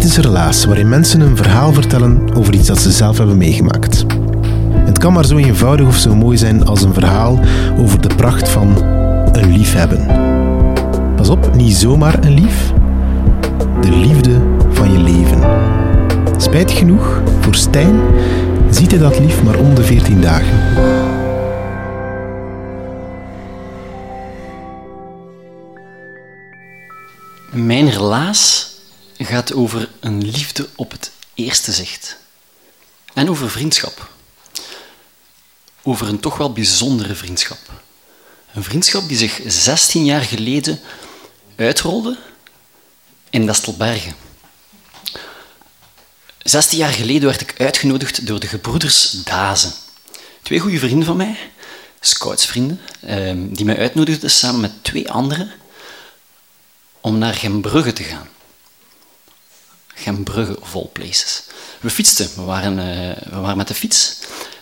Dit is Relaas, waarin mensen een verhaal vertellen over iets dat ze zelf hebben meegemaakt. Het kan maar zo eenvoudig of zo mooi zijn als een verhaal over de pracht van een liefhebben. Pas op, niet zomaar een lief. De liefde van je leven. Spijtig genoeg, voor Stijn ziet hij dat lief maar om de 14 dagen. Mijn relaas gaat over een liefde op het eerste zicht. En over vriendschap. Over een toch wel bijzondere vriendschap. Een vriendschap die zich 16 jaar geleden uitrolde in Destelbergen. 16 jaar geleden werd ik uitgenodigd door de gebroeders Dazen. Twee goede vrienden van mij, scoutsvrienden, ehm, die mij uitnodigden samen met twee anderen om naar Gembrugge te gaan. Gembrugge all places. We fietsten, we waren, eh, we waren met de fiets.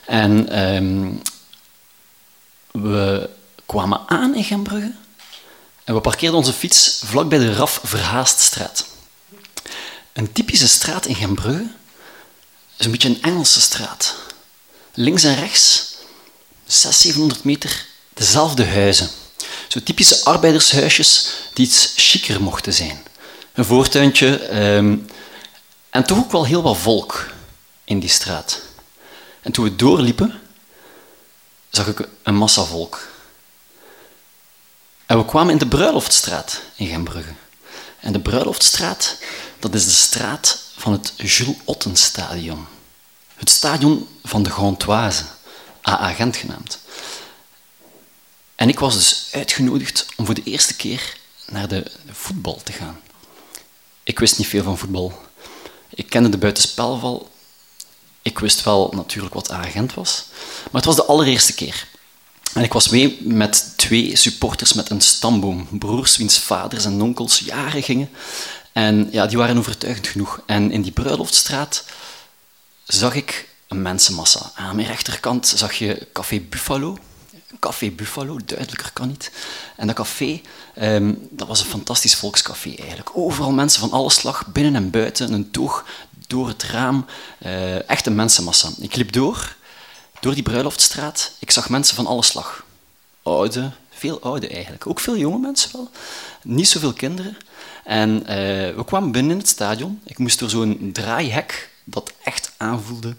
En ehm, we kwamen aan in Gembrugge en we parkeerden onze fiets vlakbij de Raf Verhaaststraat. Een typische straat in Gembrugge is een beetje een Engelse straat. Links en rechts, 600, 700 meter, dezelfde huizen. Zo typische arbeidershuisjes die iets chiquer mochten zijn. Een voortuintje ehm, en toch ook wel heel wat volk in die straat. En toen we doorliepen, zag ik een massa volk. En we kwamen in de Bruiloftstraat in Gembrugge. En de Bruiloftstraat, dat is de straat van het Jules Otten Stadion. Het stadion van de Gantoise, AA Gent genaamd. En ik was dus uitgenodigd om voor de eerste keer naar de voetbal te gaan. Ik wist niet veel van voetbal. Ik kende de buitenspelval. Ik wist wel natuurlijk wat agent was. Maar het was de allereerste keer. En ik was mee met twee supporters met een stamboom. Broers wiens vaders en onkels jaren gingen. En ja, die waren overtuigend genoeg. En in die bruiloftstraat zag ik een mensenmassa. Aan mijn rechterkant zag je Café Buffalo. Café Buffalo, duidelijker kan niet. En dat café, ehm, dat was een fantastisch volkscafé eigenlijk. Overal mensen van alle slag, binnen en buiten, een toog door het raam. Uh, echt een mensenmassa. Ik liep door, door die bruiloftstraat. Ik zag mensen van alle slag. Oude, veel oude eigenlijk. Ook veel jonge mensen wel. Niet zoveel kinderen. En uh, we kwamen binnen in het stadion. Ik moest door zo'n draaihek dat echt aanvoelde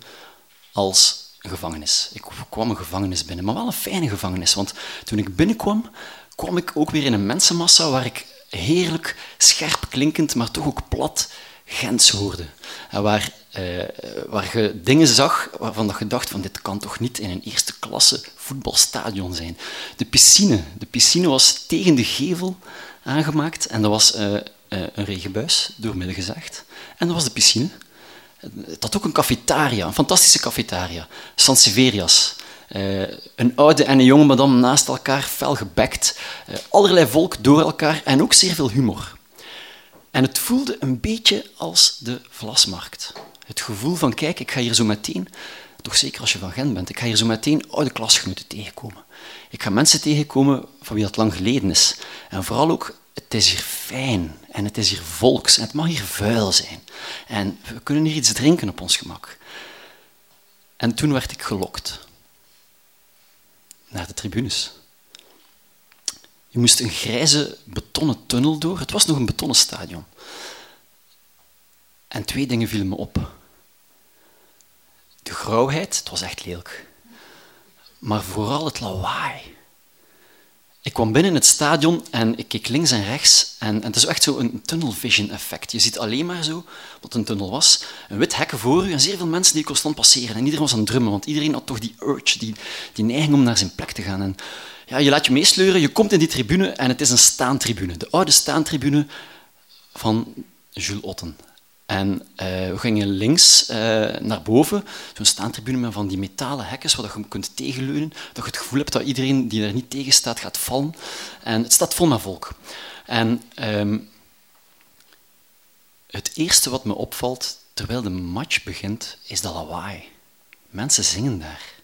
als gevangenis. Ik kwam een gevangenis binnen, maar wel een fijne gevangenis. Want toen ik binnenkwam, kwam ik ook weer in een mensenmassa waar ik heerlijk, scherp klinkend, maar toch ook plat Gens hoorde. En waar, eh, waar je dingen zag waarvan je dacht van dit kan toch niet in een eerste klasse voetbalstadion zijn. De piscine. De piscine was tegen de gevel aangemaakt en dat was uh, uh, een regenbuis, doormidden gezegd. En dat was de piscine. Het had ook een cafetaria, een fantastische cafetaria. Sanseverias. Uh, een oude en een jonge madame naast elkaar, fel gebekt. Uh, allerlei volk door elkaar en ook zeer veel humor. En het voelde een beetje als de Vlasmarkt. Het gevoel van, kijk, ik ga hier zo meteen, toch zeker als je van Gent bent, ik ga hier zo meteen oude klasgenoten tegenkomen. Ik ga mensen tegenkomen van wie dat lang geleden is. En vooral ook, het is hier fijn en het is hier volks en het mag hier vuil zijn. En we kunnen hier iets drinken op ons gemak. En toen werd ik gelokt naar de tribunes. Je moest een grijze betonnen tunnel door. Het was nog een betonnen stadion. En twee dingen vielen me op. De grauwheid, het was echt lelijk. maar vooral het lawaai. Ik kwam binnen het stadion en ik keek links en rechts en, het is echt zo een tunnel vision effect. Je ziet alleen maar zo, wat een tunnel was, een wit hekken voor u en zeer veel mensen die constant passeren. En iedereen was aan het drummen, want iedereen had toch die urge, die, die neiging om naar zijn plek te gaan. En ja, je laat je meesleuren, je komt in die tribune en het is een staantribune. De oude staantribune van Jules Otten. En uh, we gingen links uh, naar boven, zo'n staantribune met van die metalen hekken waar je kunt tegenleunen, dat je het gevoel hebt dat iedereen die er niet tegen staat gaat vallen. En het staat vol met volk. En um, het eerste wat me opvalt terwijl de match begint, is dat lawaai. Mensen zingen daar.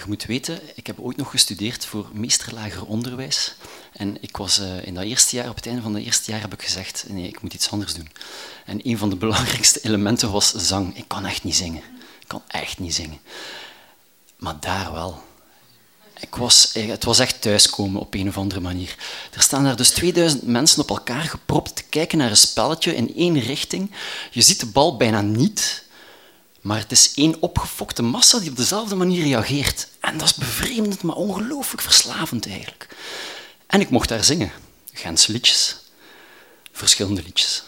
Je moet weten, ik heb ooit nog gestudeerd voor meesterlager onderwijs. En ik was uh, in dat eerste jaar, op het einde van het eerste jaar, heb ik gezegd, nee, ik moet iets anders doen. En een van de belangrijkste elementen was zang. Ik kan echt niet zingen. Ik kan echt niet zingen. Maar daar wel. Ik was, eh, het was echt thuiskomen op een of andere manier. Er staan daar dus 2000 mensen op elkaar gepropt te kijken naar een spelletje in één richting. Je ziet de bal bijna niet, maar het is één opgefokte massa die op dezelfde manier reageert. En dat is bevreemdend, maar ongelooflijk verslavend eigenlijk. En ik mocht daar zingen. Gentse liedjes. Verschillende liedjes.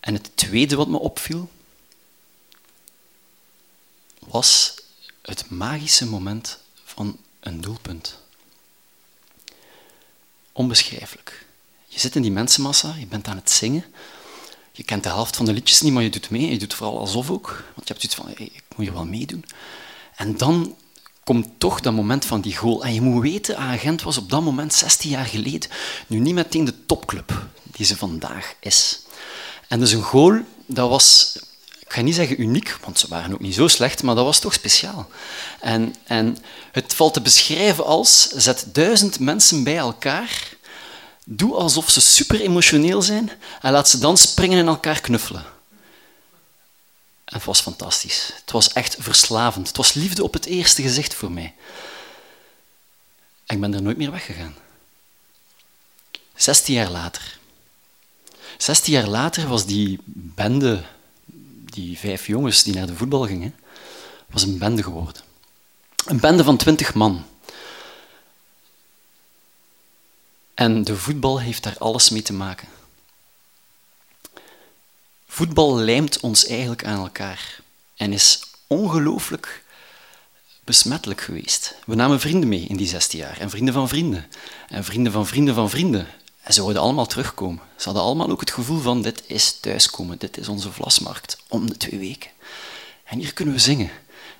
En het tweede wat me opviel, was het magische moment van een doelpunt. Onbeschrijfelijk. Je zit in die mensenmassa, je bent aan het zingen. Je kent de helft van de liedjes niet, maar je doet mee. Je doet vooral alsof ook. Want je hebt zoiets van, hey, ik moet hier wel meedoen. En dan komt toch dat moment van die goal. En je moet weten, Agent was op dat moment 16 jaar geleden nu niet meteen de topclub die ze vandaag is. En dus een goal, dat was, ik ga niet zeggen uniek, want ze waren ook niet zo slecht, maar dat was toch speciaal. En, en het valt te beschrijven als, zet duizend mensen bij elkaar, doe alsof ze super emotioneel zijn en laat ze dan springen en elkaar knuffelen. En het was fantastisch. Het was echt verslavend. Het was liefde op het eerste gezicht voor mij. En ik ben er nooit meer weggegaan. Zestien jaar later. Zestien jaar later was die bende, die vijf jongens die naar de voetbal gingen, was een bende geworden. Een bende van twintig man. En de voetbal heeft daar alles mee te maken. Voetbal lijmt ons eigenlijk aan elkaar en is ongelooflijk besmettelijk geweest. We namen vrienden mee in die 16 jaar en vrienden van vrienden en vrienden van vrienden van vrienden. En ze zouden allemaal terugkomen. Ze hadden allemaal ook het gevoel van dit is thuiskomen, dit is onze vlasmarkt om de twee weken. En hier kunnen we zingen.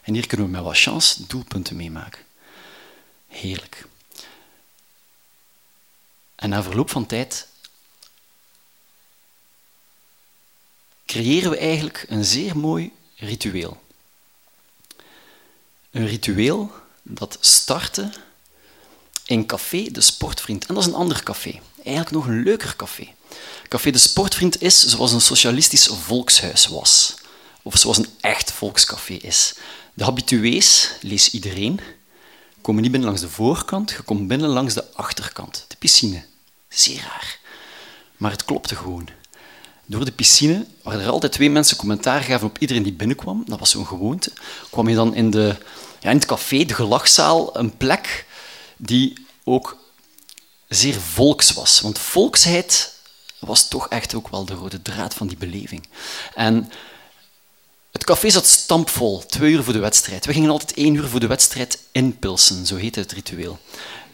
En hier kunnen we met wat chance doelpunten meemaken. Heerlijk. En na verloop van tijd creëren we eigenlijk een zeer mooi ritueel. Een ritueel dat startte in Café de Sportvriend. En dat is een ander café. Eigenlijk nog een leuker café. Café de Sportvriend is zoals een socialistisch volkshuis was. Of zoals een echt volkscafé is. De habitués, lees iedereen, komen niet binnen langs de voorkant, je komt binnen langs de achterkant, de piscine. Zeer raar. Maar het klopte gewoon door de piscine, waar er altijd twee mensen commentaar gaven op iedereen die binnenkwam, dat was zo'n gewoonte, kwam je dan in, de, ja, in het café, de gelachzaal, een plek die ook zeer volks was. Want volksheid was toch echt ook wel de rode draad van die beleving. En het café zat stampvol, twee uur voor de wedstrijd. We gingen altijd één uur voor de wedstrijd inpilsen, zo heette het ritueel.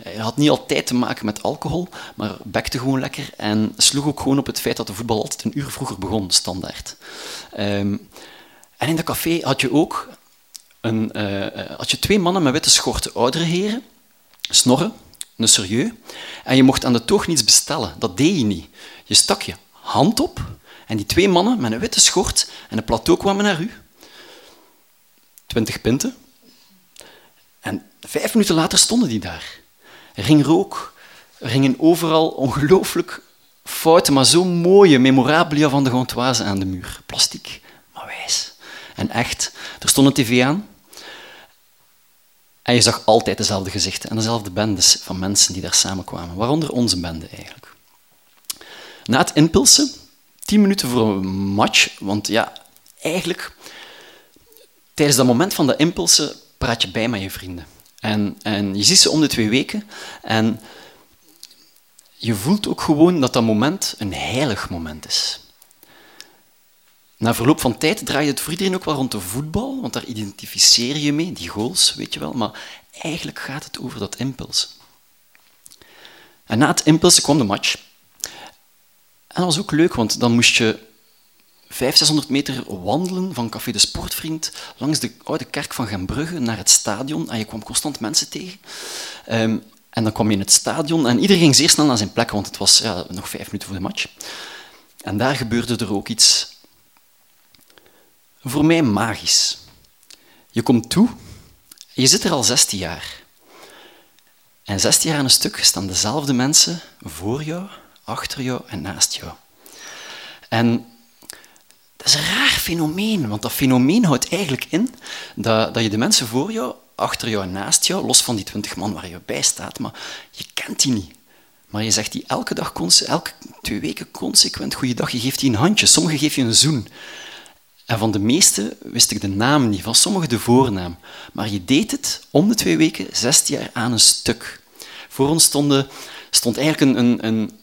Hij had niet altijd te maken met alcohol, maar bekte gewoon lekker en sloeg ook gewoon op het feit dat de voetbal altijd een uur vroeger begon, standaard. Ehm, en in dat café had je ook een, uh, had je twee mannen met witte schorten, oudere heren, snorren, een serieus, en je mocht aan de toog niets bestellen. Dat deed je niet. Je stak je hand op en die twee mannen met een witte schort en een plateau kwamen naar u. Twintig pinten. En vijf minuten later stonden die daar. Er rook. Er gingen overal ongelooflijk foute, maar zo mooie memorabilia van de Gantoise aan de muur. Plastiek, maar wijs. En echt. Er stond een tv aan. En je zag altijd dezelfde gezichten en dezelfde bendes van mensen die daar samenkwamen. Waaronder onze bende eigenlijk. Na het inpulsen, tien minuten voor een match, want ja, eigenlijk tijdens dat moment van de impulsen praat je bij met je vrienden. En, en je ziet ze om de twee weken. En je voelt ook gewoon dat dat moment een heilig moment is. Na verloop van tijd draait het voor iedereen ook wel rond de voetbal, want daar identificeer je mee, die goals, weet je wel. Maar eigenlijk gaat het over dat impuls. En na het impuls kwam de match. En dat was ook leuk, want dan moest je 500, 600 meter wandelen van Café de Sportvriend langs de oude kerk van Gembrugge naar het stadion. En je kwam constant mensen tegen. Um, en dan kwam je in het stadion en iedereen ging zeer snel naar zijn plek, want het was ja, nog vijf minuten voor de match. En daar gebeurde er ook iets voor mij magisch. Je komt toe, je zit er al 16 jaar. En 16 jaar aan een stuk staan dezelfde mensen voor jou, achter jou en naast jou. En dat is een raar fenomeen, want dat fenomeen houdt eigenlijk in dat, dat je de mensen voor jou, achter jou en naast jou, los van die twintig man waar je bij staat, maar je kent die niet. Maar je zegt die elke dag, elke twee weken consequent goeiedag. Je geeft die een handje, sommigen geef je een zoen. En van de meeste wist ik de naam niet, van sommigen de voornaam. Maar je deed het om de twee weken, 16 jaar aan een stuk. Voor ons stonden, stond eigenlijk een, een,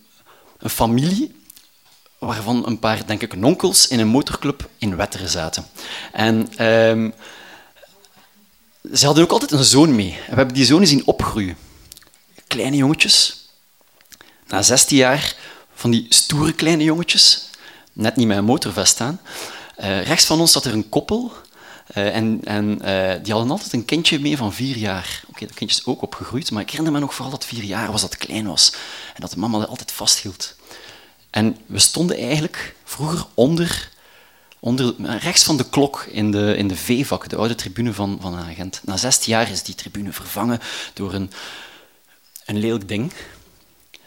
een familie waarvan een paar, denk ik, onkels in een motorclub in Wetteren zaten. En ehm, ze hadden ook altijd een zoon mee. En we hebben die zoon zien opgroeien. Kleine jongetjes. Na 16 jaar van die stoere kleine jongetjes, net niet met een motorvest aan. Uh, rechts van ons zat er een koppel. Uh, en, en uh, die hadden altijd een kindje mee van vier jaar. Oké, dat kindje is ook opgegroeid, maar ik herinner me nog vooral dat vier jaar was dat klein was. En dat de mama dat altijd vasthield. En we stonden eigenlijk vroeger onder, onder rechts van de klok in de, in de V-vak, de oude tribune van, van agent. Na 16 jaar is die tribune vervangen door een, een lelijk ding.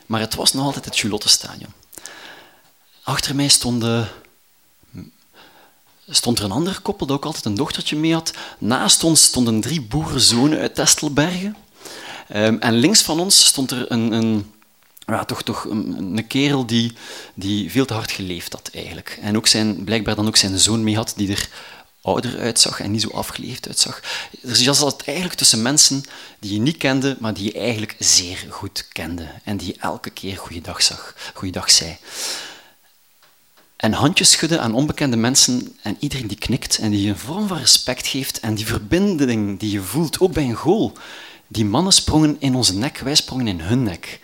Maar het was nog altijd het Julotte-stadion. Achter mij stonden, stond er een ander koppel dat ook altijd een dochtertje mee had. Naast ons stonden drie boerenzonen uit Testelbergen. Um, en links van ons stond er een, een ja, toch, toch een, kerel die, die veel te hard geleefd had eigenlijk. En ook zijn, blijkbaar dan ook zijn zoon mee had die er ouder uitzag en niet zo afgeleefd uitzag. Dus je zat eigenlijk tussen mensen die je niet kende, maar die je eigenlijk zeer goed kende. En die je elke keer goeiedag zag, goeiedag zei. En handjes schudden aan onbekende mensen en iedereen die knikt en die je een vorm van respect geeft en die verbinding die je voelt, ook bij een goal. Die mannen sprongen in onze nek, wij sprongen in hun nek.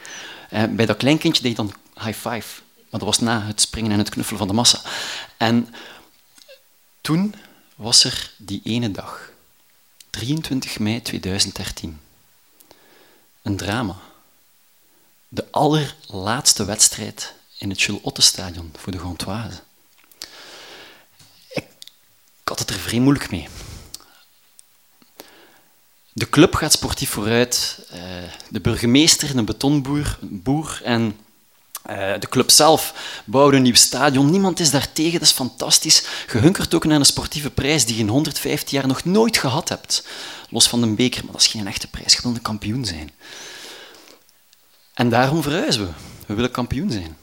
Eh, bij dat kleinkindje deed je dan high five. Maar dat was na het springen en het knuffelen van de massa. En toen was er die ene dag, 23 mei 2013, een drama. De allerlaatste wedstrijd in het Jules Otte Stadion voor de Gantoise. Ik, had het er vrij moeilijk mee. De club gaat sportief vooruit. Eh, de burgemeester, een betonboer boer en uh, de club zelf bouwde een nieuw stadion. Niemand is daar tegen, dat is fantastisch. Gehunkerd ook naar een sportieve prijs die je in 150 jaar nog nooit gehad hebt. Los van een beker, maar dat is geen echte prijs. Je wil een kampioen zijn. En daarom verhuizen we. We willen kampioen zijn.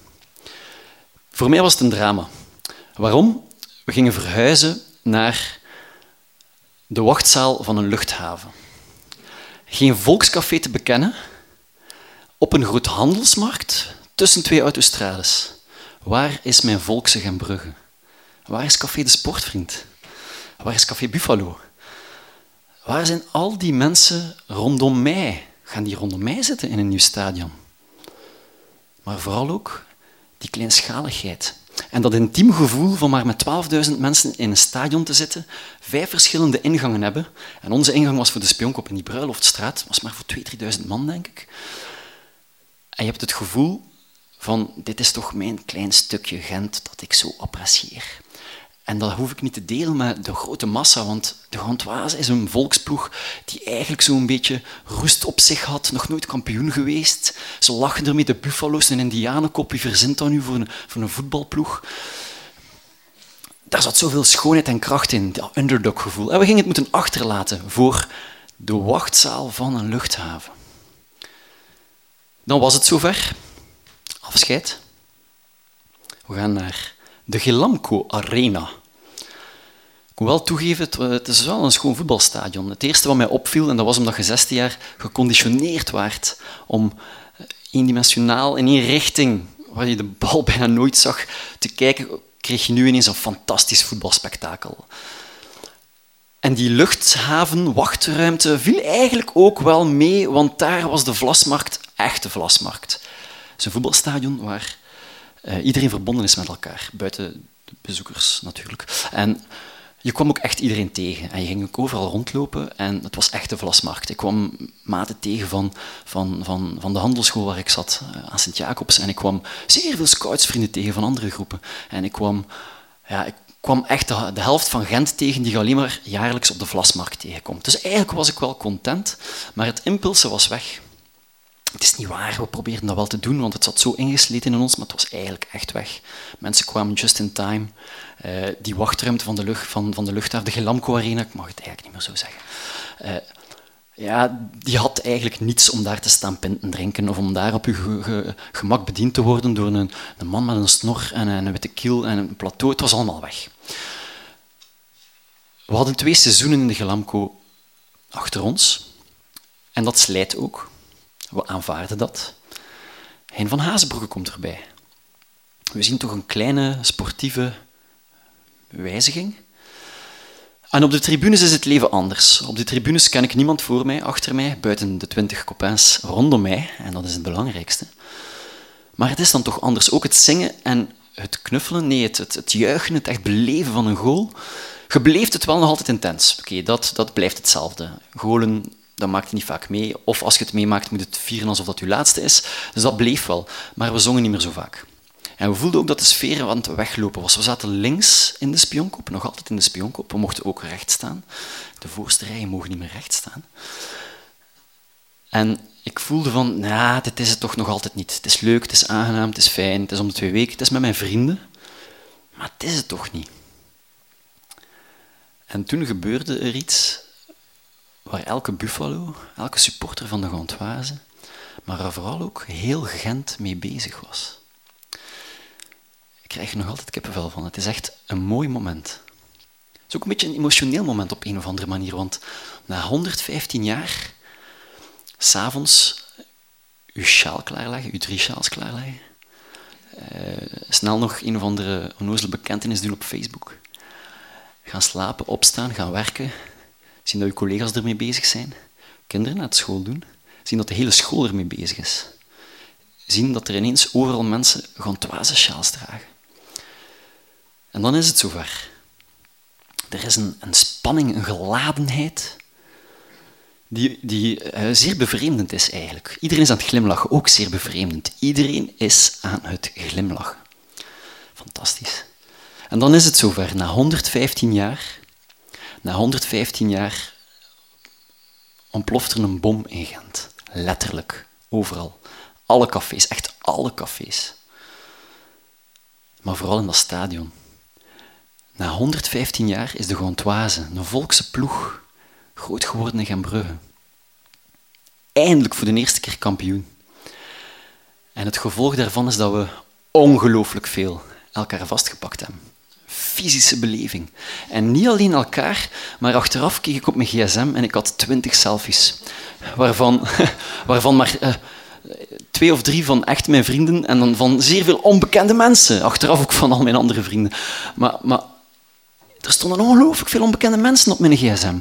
Voor mij was het een drama. Waarom? We gingen verhuizen naar de wachtzaal van een luchthaven geen volkscafé te bekennen op een groot handelsmarkt tussen twee autostrades. Waar is mijn volkse Gembrugge? Waar is Café de Sportvriend? Waar is Café Buffalo? Waar zijn al die mensen rondom mij? Gaan die rondom mij zitten in een nieuw stadion? Maar vooral ook die kleinschaligheid. En dat intiem gevoel van maar met 12.000 mensen in een stadion te zitten, vijf verschillende ingangen hebben. En onze ingang was voor de Spionkop in die Bruiloftstraat, was maar voor 2.000, 3.000 man, denk ik. En je hebt het gevoel van, dit is toch mijn klein stukje Gent dat ik zo apprecieer. En dat hoef ik niet te delen met de grote massa, want de Gantoise is een volksploeg die eigenlijk zo'n beetje roest op zich had, nog nooit kampioen geweest. Ze lachen ermee, de Buffalo's, een indianenkop, wie verzint dat nu voor een, voor een voetbalploeg? Daar zat zoveel schoonheid en kracht in, dat underdog-gevoel. En we gingen het moeten achterlaten voor de wachtzaal van een luchthaven. Dan was het zover. Afscheid. We gaan naar de Gelamco Arena moet wel toegeven, het, is wel een schoon voetbalstadion. Het eerste wat mij opviel, en dat was omdat je 16 jaar geconditioneerd waart om eh, eendimensionaal in één richting, waar je de bal bijna nooit zag, te kijken, kreeg je nu ineens een fantastisch voetbalspektakel. En die luchthaven, wachtruimte, viel eigenlijk ook wel mee, want daar was de Vlasmarkt echt de Vlasmarkt. Het is een voetbalstadion waar uh, iedereen verbonden is met elkaar, buiten de bezoekers natuurlijk. En je kwam ook echt iedereen tegen. En je ging ook overal rondlopen en het was echt de Vlasmarkt. Ik kwam maten tegen van, van, van, van de handelsschool waar ik zat, uh, aan Sint-Jacobs. En ik kwam zeer veel scoutsvrienden tegen van andere groepen. En ik kwam, ja, ik kwam echt de, helft van Gent tegen die je alleen maar jaarlijks op de Vlasmarkt tegenkomt. Dus eigenlijk was ik wel content, maar het impulse was weg. Het is niet waar, we probeerden dat wel te doen, want het zat zo ingesleten in ons, maar het was eigenlijk echt weg. Mensen kwamen just in time. Uh, die wachtruimte van de, lucht, van, van de luchthaven, de Arena, ik mag het eigenlijk niet meer zo zeggen. Uh, ja, die had eigenlijk niets om daar te staan pinten drinken of om daar op je ge ge gemak bediend te worden door een, een, man met een snor en een witte kiel en een plateau. Het was allemaal weg. We hadden twee seizoenen in de Gelamco achter ons en dat slijt ook. We aanvaarden dat. Hein van Hazenbroeke komt erbij. We zien toch een kleine sportieve wijziging. En op de tribunes is het leven anders. Op de tribunes ken ik niemand voor mij, achter mij, buiten de twintig copains rondom mij. En dat is het belangrijkste. Maar het is dan toch anders. Ook het zingen en het knuffelen, nee, het, het, juichen, het echt beleven van een goal. Je het wel nog altijd intens. Oké, dat, dat blijft hetzelfde. Golen dat maakt niet vaak mee. Of als je het meemaakt, moet het vieren alsof dat je laatste is. Dus dat bleef wel. Maar we zongen niet meer zo vaak. En we voelden ook dat de sfeer aan het weglopen was. We zaten links in de spionkop, nog altijd in de spionkop. We mochten ook recht staan. De voorste rijen mogen niet meer recht staan. En ik voelde van, nou, dit is het toch nog altijd niet. Het is leuk, het is aangenaam, het is fijn, het is om de twee weken, het is met mijn vrienden. Maar het is het toch niet. En toen gebeurde er iets waar elke Buffalo, elke supporter van de Gantoise, maar vooral ook heel Gent mee bezig was. Ik krijg er nog altijd kippenvel van. Het is echt een mooi moment. Het is ook een beetje een emotioneel moment op een of andere manier, want na 115 jaar, s'avonds uw sjaal klaarleggen, uw drie sjaals klaarleggen, uh, snel nog een of andere onnozele bekentenis doen op Facebook, gaan slapen, opstaan, gaan werken, zien dat je collega's ermee bezig zijn, kinderen naar school doen, zien dat de hele school ermee bezig is, zien dat er ineens overal mensen gantoise sjaals dragen. En dan is het zover. Er is een, een spanning, een geladenheid, die, die uh, zeer bevreemdend is eigenlijk. Iedereen is aan het glimlachen, ook zeer bevreemdend. Iedereen is aan het glimlachen. Fantastisch. En dan is het zover, na 115 jaar, na 115 jaar ontploft er een bom in Gent. Letterlijk, overal. Alle cafés, echt alle cafés. Maar vooral in dat stadion. Na 115 jaar is de Gantoise, een volkse ploeg, groot geworden in Gembrugge. Eindelijk voor de eerste keer kampioen. En het gevolg daarvan is dat we ongelooflijk veel elkaar vastgepakt hebben. Fysische beleving. En niet alleen elkaar, maar achteraf keek ik op mijn gsm en ik had twintig selfies. Waarvan, waarvan maar uh, twee of drie van echt mijn vrienden en dan van zeer veel onbekende mensen. Achteraf ook van al mijn andere vrienden. Maar, maar er stonden ongelooflijk veel onbekende mensen op mijn gsm.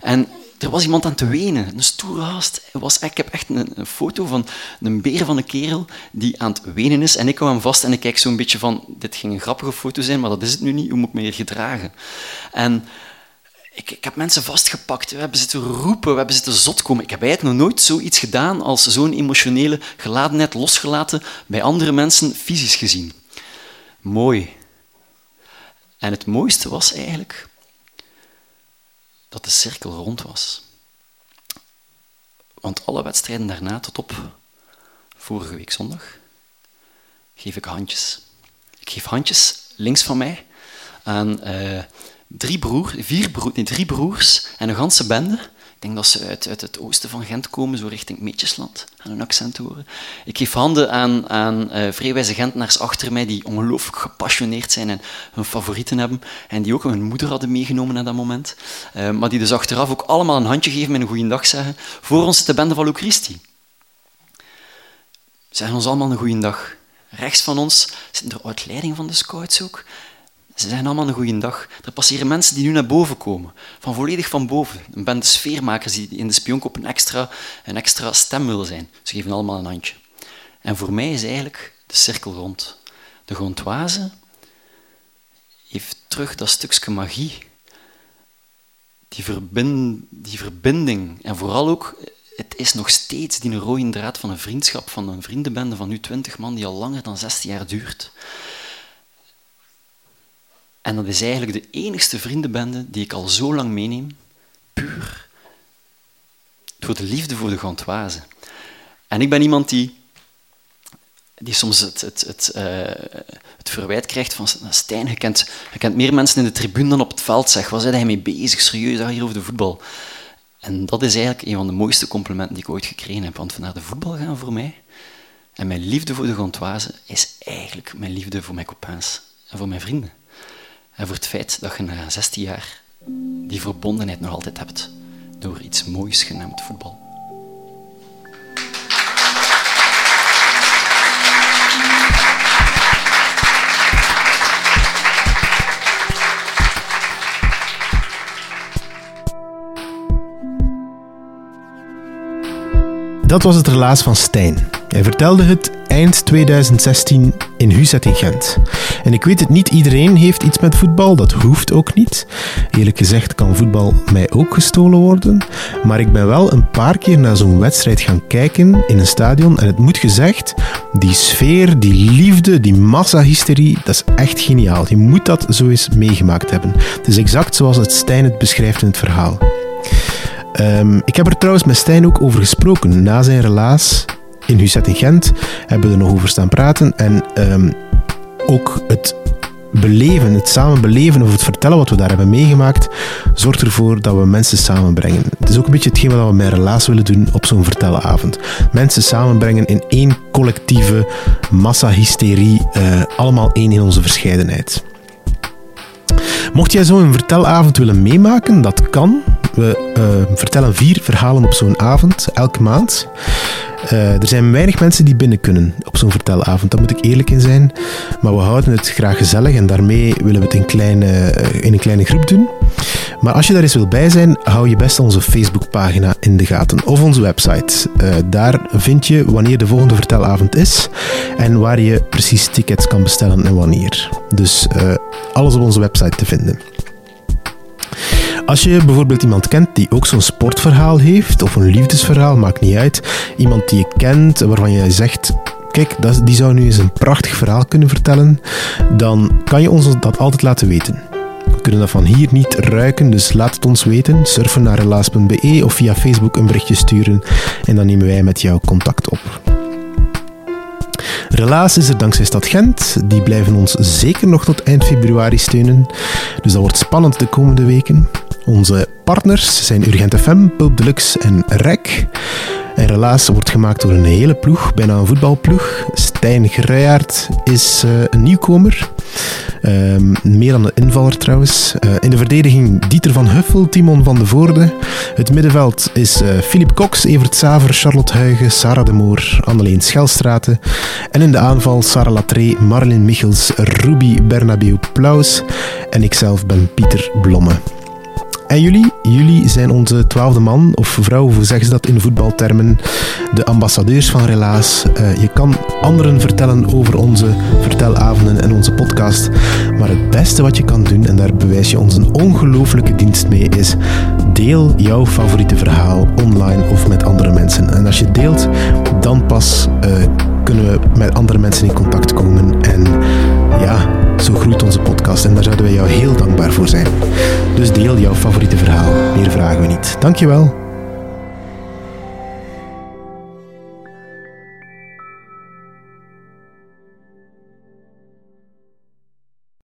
En er was iemand aan te wenen, een stoere. Was, ik heb echt een, foto van een beer van een kerel die aan het wenen is. En ik hou hem vast en ik kijk zo'n beetje van, dit ging een grappige foto zijn, maar dat is het nu niet. Hoe moet ik me hier gedragen? En ik, ik, heb mensen vastgepakt, we hebben zitten roepen, we hebben zitten zot komen. Ik heb eigenlijk nog nooit zoiets gedaan als zo'n emotionele geladenheid losgelaten bij andere mensen fysisch gezien. Mooi. En het mooiste was eigenlijk dat de cirkel rond was. Want alle wedstrijden daarna, tot op vorige week zondag, geef ik handjes. Ik geef handjes links van mij aan uh, drie, broer, vier broer, nee, drie broers en een ganse bende. Ik denk dat ze uit, uit het oosten van Gent komen, zo richting Meetjesland, aan hun accent horen. Ik geef handen aan, aan uh, vrijwijze Gentenaars achter mij die ongelooflijk gepassioneerd zijn en hun favorieten hebben. En die ook hun moeder hadden meegenomen aan dat moment. Uh, maar die dus achteraf ook allemaal een handje geven en een goede dag zeggen. Voor ons de bende van Lucristie. Zeggen ons allemaal een goede dag. Rechts van ons zit de uitleiding van de scouts ook. Ze zeggen allemaal een goede dag. Er passeren mensen die nu naar boven komen. Van volledig van boven. Een bende sfeermakers die in de spionkop een extra, een extra stem willen zijn. Ze geven allemaal een handje. En voor mij is eigenlijk de cirkel rond. De Gondoise heeft terug dat stukje magie. Die, die verbinding. En vooral ook, het is nog steeds die rode draad van een vriendschap, van een vriendenbende van nu twintig man, die al langer dan 16 jaar duurt. En dat is eigenlijk de enigste vriendenbende die ik al zo lang meeneem, puur voor de liefde voor de Gantoise. En ik ben iemand die, die soms het, het, het, uh, het verwijt krijgt van Stijn, je kent, meer mensen in de tribune dan op het veld, zeg. Waar zijn hij mee bezig? Serieus, hier over de voetbal. En dat is eigenlijk een van de mooiste complimenten die ik ooit gekregen heb. Want naar de voetbal gaan voor mij en mijn liefde voor de Gantoise is eigenlijk mijn liefde voor mijn copains en voor mijn vrienden. En voor het feit dat je na 16 jaar die verbondenheid nog altijd hebt door iets moois genaamd voetbal. Dat was het relaas van Stijn. Hij vertelde het eind 2016 in Huzet in Gent. En ik weet het, niet iedereen heeft iets met voetbal, dat hoeft ook niet. Eerlijk gezegd kan voetbal mij ook gestolen worden. Maar ik ben wel een paar keer naar zo'n wedstrijd gaan kijken in een stadion. En het moet gezegd, die sfeer, die liefde, die massahysterie, dat is echt geniaal. Je moet dat zo eens meegemaakt hebben. Het is exact zoals het Stijn het beschrijft in het verhaal. Um, ik heb er trouwens met Stijn ook over gesproken na zijn relaas in Huzet in Gent. Hebben we er nog over staan praten. En um, ook het beleven, het samen beleven of het vertellen wat we daar hebben meegemaakt, zorgt ervoor dat we mensen samenbrengen. Het is ook een beetje hetgeen wat we met relaas willen doen op zo'n vertellenavond. Mensen samenbrengen in één collectieve massahysterie, uh, allemaal één in onze verscheidenheid. Mocht jij zo'n vertelavond willen meemaken, dat kan. We uh, vertellen vier verhalen op zo'n avond, elke maand. Uh, er zijn weinig mensen die binnen kunnen op zo'n vertelavond, daar moet ik eerlijk in zijn. Maar we houden het graag gezellig en daarmee willen we het in, kleine, uh, in een kleine groep doen. Maar als je daar eens wil bij zijn, hou je best onze Facebookpagina in de gaten of onze website. Uh, daar vind je wanneer de volgende vertelavond is en waar je precies tickets kan bestellen en wanneer. Dus alles op onze website te vinden. Als je bijvoorbeeld iemand kent die ook zo'n sportverhaal heeft, of een liefdesverhaal, maakt niet uit. Iemand die je kent, waarvan je zegt, kijk, die zou nu eens een prachtig verhaal kunnen vertellen, dan kan je ons dat altijd laten weten. We kunnen dat van hier niet ruiken, dus laat het ons weten. Surfen naar relaas.be of via Facebook een berichtje sturen en dan nemen wij met jou contact op. Relaas is er dankzij Stad Gent. Die blijven ons zeker nog tot eind februari steunen. Dus dat wordt spannend de komende weken. Onze partners zijn Urgent FM, Pulp Deluxe en REC. En Relaas wordt gemaakt door een hele ploeg, bijna een voetbalploeg. Stijn Gruijaert is uh, een nieuwkomer. Uh, meer dan een invaller trouwens. Uh, in de verdediging Dieter van Huffel, Timon van de Voorde. Het middenveld is Filip eh, Cox, Evert Saver, Charlotte Huigen, Sarah de Moor, Anneleen Schelstraten. En in de aanval Sarah Latré, Marlin Michels, Ruby Bernabeu Plaus. En ikzelf ben Pieter Blomme. En jullie, jullie zijn onze twaalfde man of vrouw, hoe zeggen ze dat in voetbaltermen, de ambassadeurs van Relaas. Uh, je kan anderen vertellen over onze vertelavonden en onze podcast. Maar het beste wat je kan doen, en daar bewijs je ons een ongelooflijke dienst mee, is deel jouw favoriete verhaal online of met andere mensen. En als je deelt, dan pas uh, kunnen we met andere mensen in contact komen. En ja, zo groeit onze podcast en daar zouden wij jou heel dankbaar voor zijn. Dus deel jouw favoriete verhaal. Meer vragen we niet. Dankjewel.